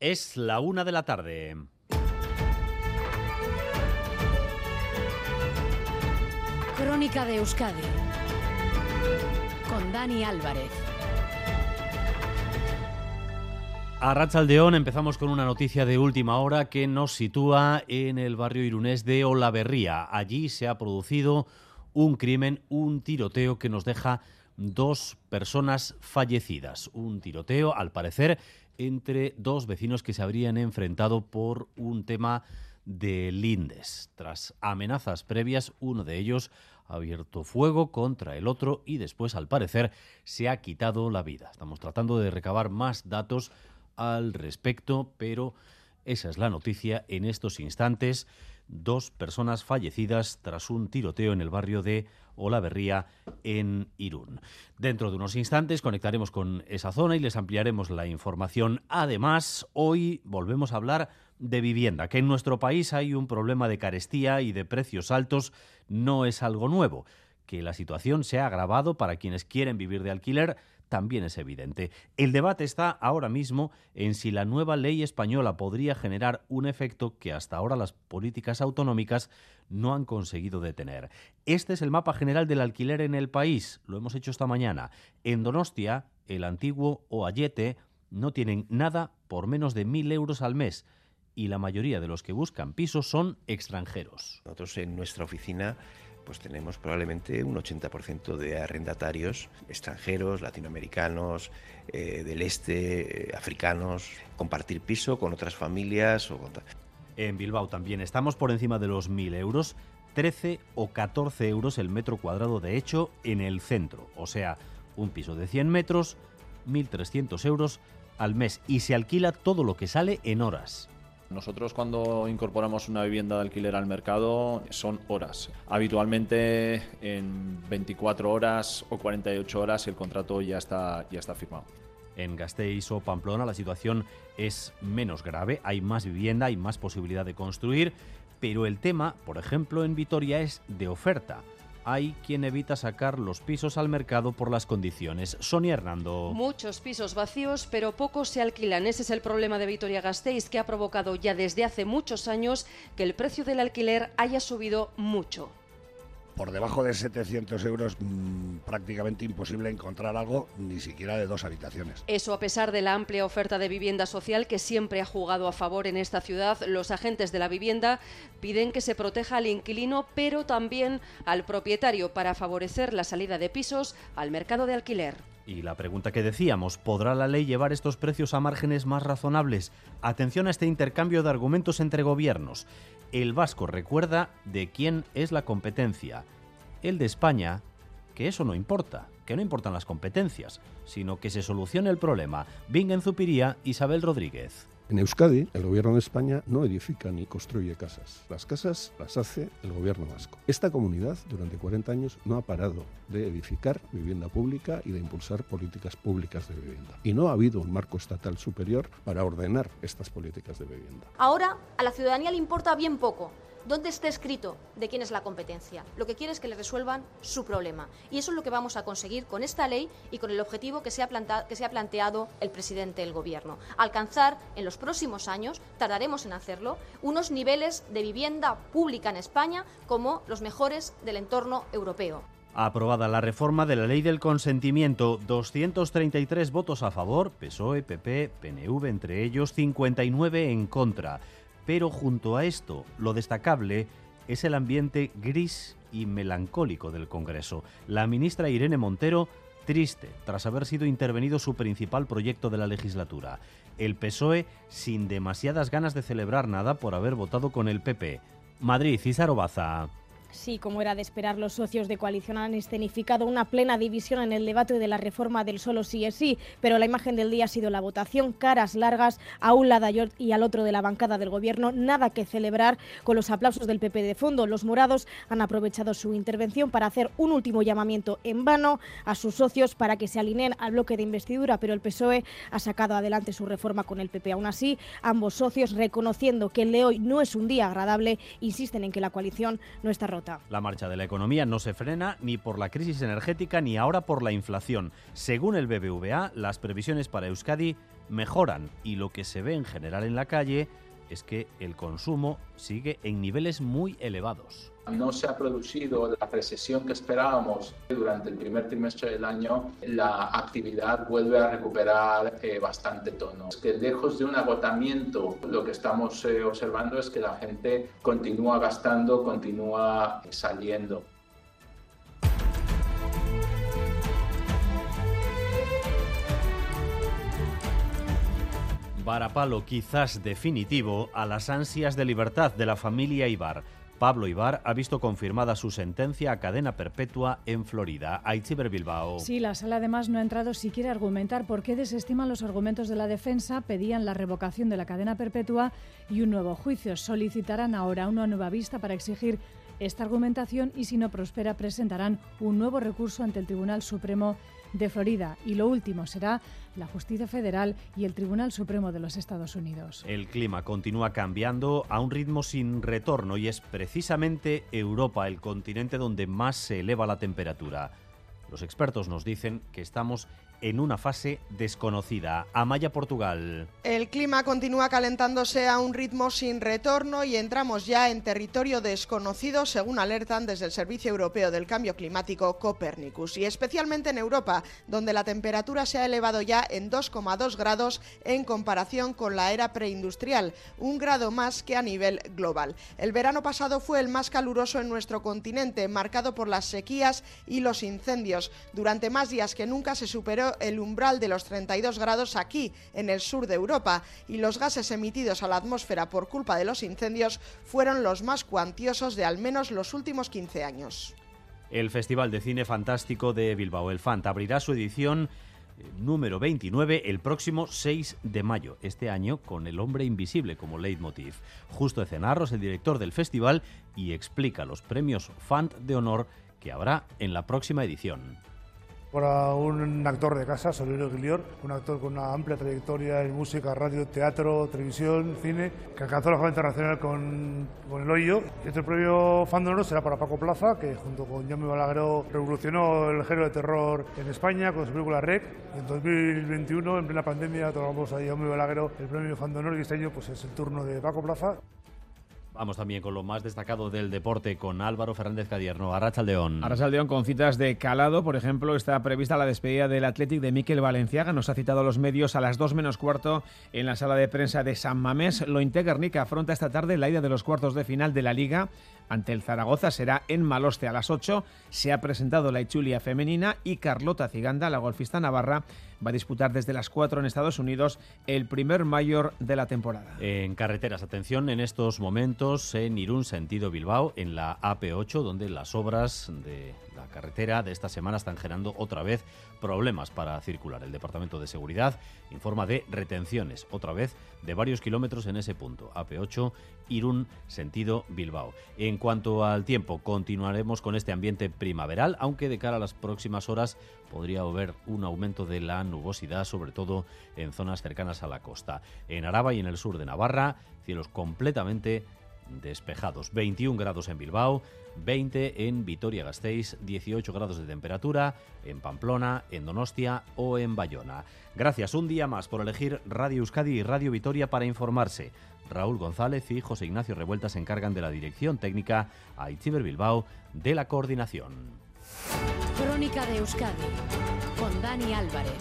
Es la una de la tarde. Crónica de Euskadi con Dani Álvarez. A Rachaldeón empezamos con una noticia de última hora que nos sitúa en el barrio irunés de Olaverría. Allí se ha producido un crimen, un tiroteo que nos deja dos personas fallecidas. Un tiroteo, al parecer, entre dos vecinos que se habrían enfrentado por un tema de lindes. Tras amenazas previas, uno de ellos ha abierto fuego contra el otro y después, al parecer, se ha quitado la vida. Estamos tratando de recabar más datos al respecto, pero esa es la noticia en estos instantes. Dos personas fallecidas tras un tiroteo en el barrio de Olaverría, en Irún. Dentro de unos instantes conectaremos con esa zona y les ampliaremos la información. Además, hoy volvemos a hablar de vivienda, que en nuestro país hay un problema de carestía y de precios altos no es algo nuevo. Que la situación se ha agravado para quienes quieren vivir de alquiler también es evidente. El debate está ahora mismo en si la nueva ley española podría generar un efecto que hasta ahora las políticas autonómicas no han conseguido detener. Este es el mapa general del alquiler en el país. Lo hemos hecho esta mañana. En Donostia, el antiguo Oayete no tienen nada por menos de mil euros al mes y la mayoría de los que buscan pisos son extranjeros. Nosotros en nuestra oficina pues tenemos probablemente un 80% de arrendatarios extranjeros, latinoamericanos, eh, del este, eh, africanos, compartir piso con otras familias. O En Bilbao también estamos por encima de los 1.000 euros, 13 o 14 euros el metro cuadrado de hecho en el centro, o sea, un piso de 100 metros, 1.300 euros al mes y se alquila todo lo que sale en horas. Nosotros cuando incorporamos una vivienda de alquiler al mercado son horas. Habitualmente en 24 horas o 48 horas el contrato ya está, ya está firmado. En Gasteiz o Pamplona la situación es menos grave, hay más vivienda, hay más posibilidad de construir, pero el tema, por ejemplo, en Vitoria es de oferta hay quien evita sacar los pisos al mercado por las condiciones. Sonia Hernando. Muchos pisos vacíos, pero pocos se alquilan. Ese es el problema de Vitoria Gasteiz, que ha provocado ya desde hace muchos años que el precio del alquiler haya subido mucho por debajo de 700 euros mmm, prácticamente imposible encontrar algo ni siquiera de dos habitaciones. Eso a pesar de la amplia oferta de vivienda social que siempre ha jugado a favor en esta ciudad, los agentes de la vivienda piden que se proteja al inquilino pero también al propietario para favorecer la salida de pisos al mercado de alquiler. Y la pregunta que decíamos, ¿podrá la ley llevar estos precios a márgenes más razonables? Atención a este intercambio de argumentos entre gobiernos. El vasco recuerda de quién es la competencia. El de España, que eso no importa, que no importan las competencias, sino que se solucione el problema. Bingen Zupiría, Isabel Rodríguez. En Euskadi, el gobierno de España no edifica ni construye casas. Las casas las hace el gobierno vasco. Esta comunidad, durante 40 años, no ha parado de edificar vivienda pública y de impulsar políticas públicas de vivienda. Y no ha habido un marco estatal superior para ordenar estas políticas de vivienda. Ahora, a la ciudadanía le importa bien poco ¿Dónde está escrito de quién es la competencia? Lo que quiere es que le resuelvan su problema. Y eso es lo que vamos a conseguir con esta ley y con el objetivo que se ha, que se ha planteado el presidente del Gobierno. Alcanzar en los próximos años, tardaremos en hacerlo, unos niveles de vivienda pública en España como los mejores del entorno europeo. Aprobada la reforma de la ley del consentimiento, 233 votos a favor, PSOE, PP, PNV entre ellos, 59 en contra. Pero junto a esto, lo destacable es el ambiente gris y melancólico del Congreso. La ministra Irene Montero, triste tras haber sido intervenido su principal proyecto de la legislatura. El PSOE sin demasiadas ganas de celebrar nada por haber votado con el PP. Madrid, Císaro Baza. Sí, como era de esperar, los socios de coalición han escenificado una plena división en el debate de la reforma del solo sí es sí, pero la imagen del día ha sido la votación, caras largas a un lado y al otro de la bancada del gobierno, nada que celebrar con los aplausos del PP de fondo. Los morados han aprovechado su intervención para hacer un último llamamiento en vano a sus socios para que se alineen al bloque de investidura, pero el PSOE ha sacado adelante su reforma con el PP. Aún así, ambos socios, reconociendo que el de hoy no es un día agradable, insisten en que la coalición no está rota. La marcha de la economía no se frena ni por la crisis energética ni ahora por la inflación. Según el BBVA, las previsiones para Euskadi mejoran y lo que se ve en general en la calle es que el consumo sigue en niveles muy elevados. No se ha producido la recesión que esperábamos durante el primer trimestre del año. La actividad vuelve a recuperar eh, bastante tono. Es que lejos de un agotamiento, lo que estamos eh, observando es que la gente continúa gastando, continúa saliendo. Varapalo quizás definitivo a las ansias de libertad de la familia Ibar. Pablo Ibar ha visto confirmada su sentencia a cadena perpetua en Florida. Aichiber Bilbao. Sí, la sala además no ha entrado siquiera a argumentar por qué desestiman los argumentos de la defensa, pedían la revocación de la cadena perpetua y un nuevo juicio. Solicitarán ahora una nueva vista para exigir esta argumentación y si no prospera presentarán un nuevo recurso ante el Tribunal Supremo de Florida. Y lo último será la Justicia Federal y el Tribunal Supremo de los Estados Unidos. El clima continúa cambiando a un ritmo sin retorno y es precisamente Europa el continente donde más se eleva la temperatura. Los expertos nos dicen que estamos en una fase desconocida. Amaya, Portugal. El clima continúa calentándose a un ritmo sin retorno y entramos ya en territorio desconocido, según alertan desde el Servicio Europeo del Cambio Climático Copernicus, y especialmente en Europa, donde la temperatura se ha elevado ya en 2,2 grados en comparación con la era preindustrial, un grado más que a nivel global. El verano pasado fue el más caluroso en nuestro continente, marcado por las sequías y los incendios. Durante más días que nunca se superó el umbral de los 32 grados aquí, en el sur de Europa, y los gases emitidos a la atmósfera por culpa de los incendios fueron los más cuantiosos de al menos los últimos 15 años. El Festival de Cine Fantástico de Bilbao, el FANT, abrirá su edición eh, número 29 el próximo 6 de mayo, este año con El hombre invisible como leitmotiv. Justo Ecenarros, el director del festival, y explica los premios FANT de honor que habrá en la próxima edición para un actor de casa, Solero Guilior, un actor con una amplia trayectoria en música, radio, teatro, televisión, cine, que alcanzó la fama internacional con, con El Hoyo. Este premio Fandonor será para Paco Plaza, que junto con Jaume Balagueró revolucionó el género de terror en España con su película Rec. En 2021, en plena pandemia, tomamos a Jaume Balagueró el premio Fandonor y este año pues, es el turno de Paco Plaza. Vamos también con lo más destacado del deporte con Álvaro Fernández Cadierno. Arrachaldeón. Arrachaldeón con citas de calado. Por ejemplo, está prevista la despedida del Athletic de Miquel Valenciaga. Nos ha citado los medios a las 2 menos cuarto en la sala de prensa de San Mamés. Lo Guernica afronta esta tarde la ida de los cuartos de final de la Liga ante el Zaragoza. Será en Maloste a las 8. Se ha presentado la Ichulia femenina y Carlota Ciganda, la golfista navarra, va a disputar desde las 4 en Estados Unidos el primer mayor de la temporada. En carreteras, atención en estos momentos en Irún, sentido Bilbao, en la AP8, donde las obras de la carretera de esta semana están generando otra vez problemas para circular. El Departamento de Seguridad informa de retenciones, otra vez, de varios kilómetros en ese punto. AP8, Irún, sentido Bilbao. En cuanto al tiempo, continuaremos con este ambiente primaveral, aunque de cara a las próximas horas podría haber un aumento de la nubosidad, sobre todo en zonas cercanas a la costa. En Araba y en el sur de Navarra, cielos completamente despejados. 21 grados en Bilbao, 20 en Vitoria-Gasteiz, 18 grados de temperatura en Pamplona, en Donostia o en Bayona. Gracias un día más por elegir Radio Euskadi y Radio Vitoria para informarse. Raúl González y José Ignacio Revuelta se encargan de la dirección técnica, a Itziber Bilbao de la coordinación. Crónica de Euskadi con Dani Álvarez.